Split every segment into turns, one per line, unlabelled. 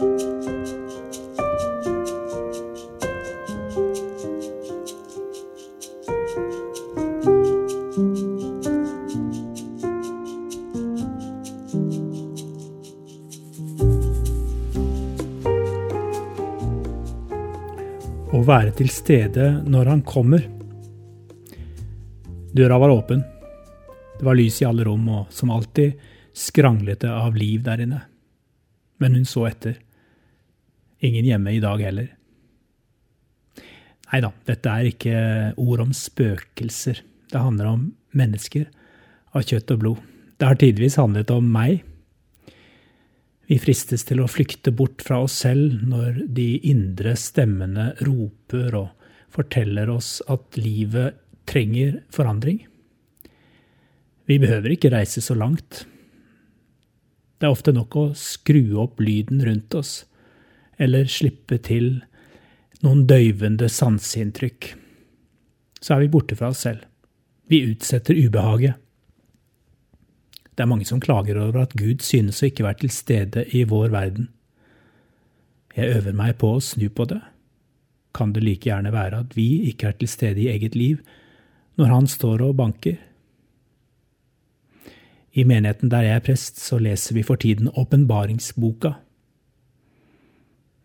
Å være til stede når han kommer. Døra var åpen. Det var lys i alle rom, og som alltid skranglete av liv der inne. Men hun så etter. Ingen hjemme i dag heller. Nei da, dette er ikke ord om spøkelser. Det handler om mennesker av kjøtt og blod. Det har tidvis handlet om meg. Vi fristes til å flykte bort fra oss selv når de indre stemmene roper og forteller oss at livet trenger forandring. Vi behøver ikke reise så langt. Det er ofte nok å skru opp lyden rundt oss, eller slippe til noen døyvende sanseinntrykk. Så er vi borte fra oss selv. Vi utsetter ubehaget. Det er mange som klager over at Gud synes å ikke være til stede i vår verden. Jeg øver meg på å snu på det. Kan det like gjerne være at vi ikke er til stede i eget liv når Han står og banker? I menigheten der jeg er prest, så leser vi for tiden åpenbaringsboka.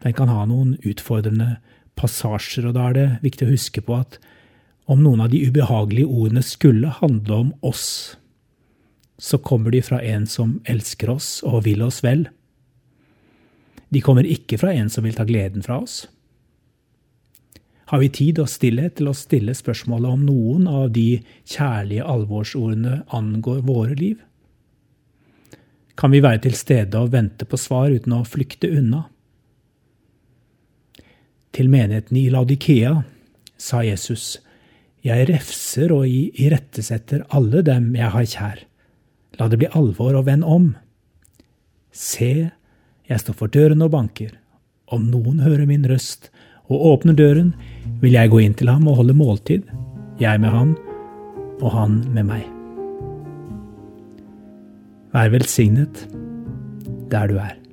Den kan ha noen utfordrende passasjer, og da er det viktig å huske på at om noen av de ubehagelige ordene skulle handle om oss, så kommer de fra en som elsker oss og vil oss vel. De kommer ikke fra en som vil ta gleden fra oss. Har vi tid og stillhet til å stille spørsmålet om noen av de kjærlige alvorsordene angår våre liv? kan vi være til stede og vente på svar uten å flykte unna. Til menigheten i Laudikea sa Jesus, Jeg refser og irettesetter alle dem jeg har kjær. La det bli alvor og vend om. Se, jeg står for døren og banker. Om noen hører min røst og åpner døren, vil jeg gå inn til ham og holde måltid, jeg med ham og han med meg. Vær velsignet der du er.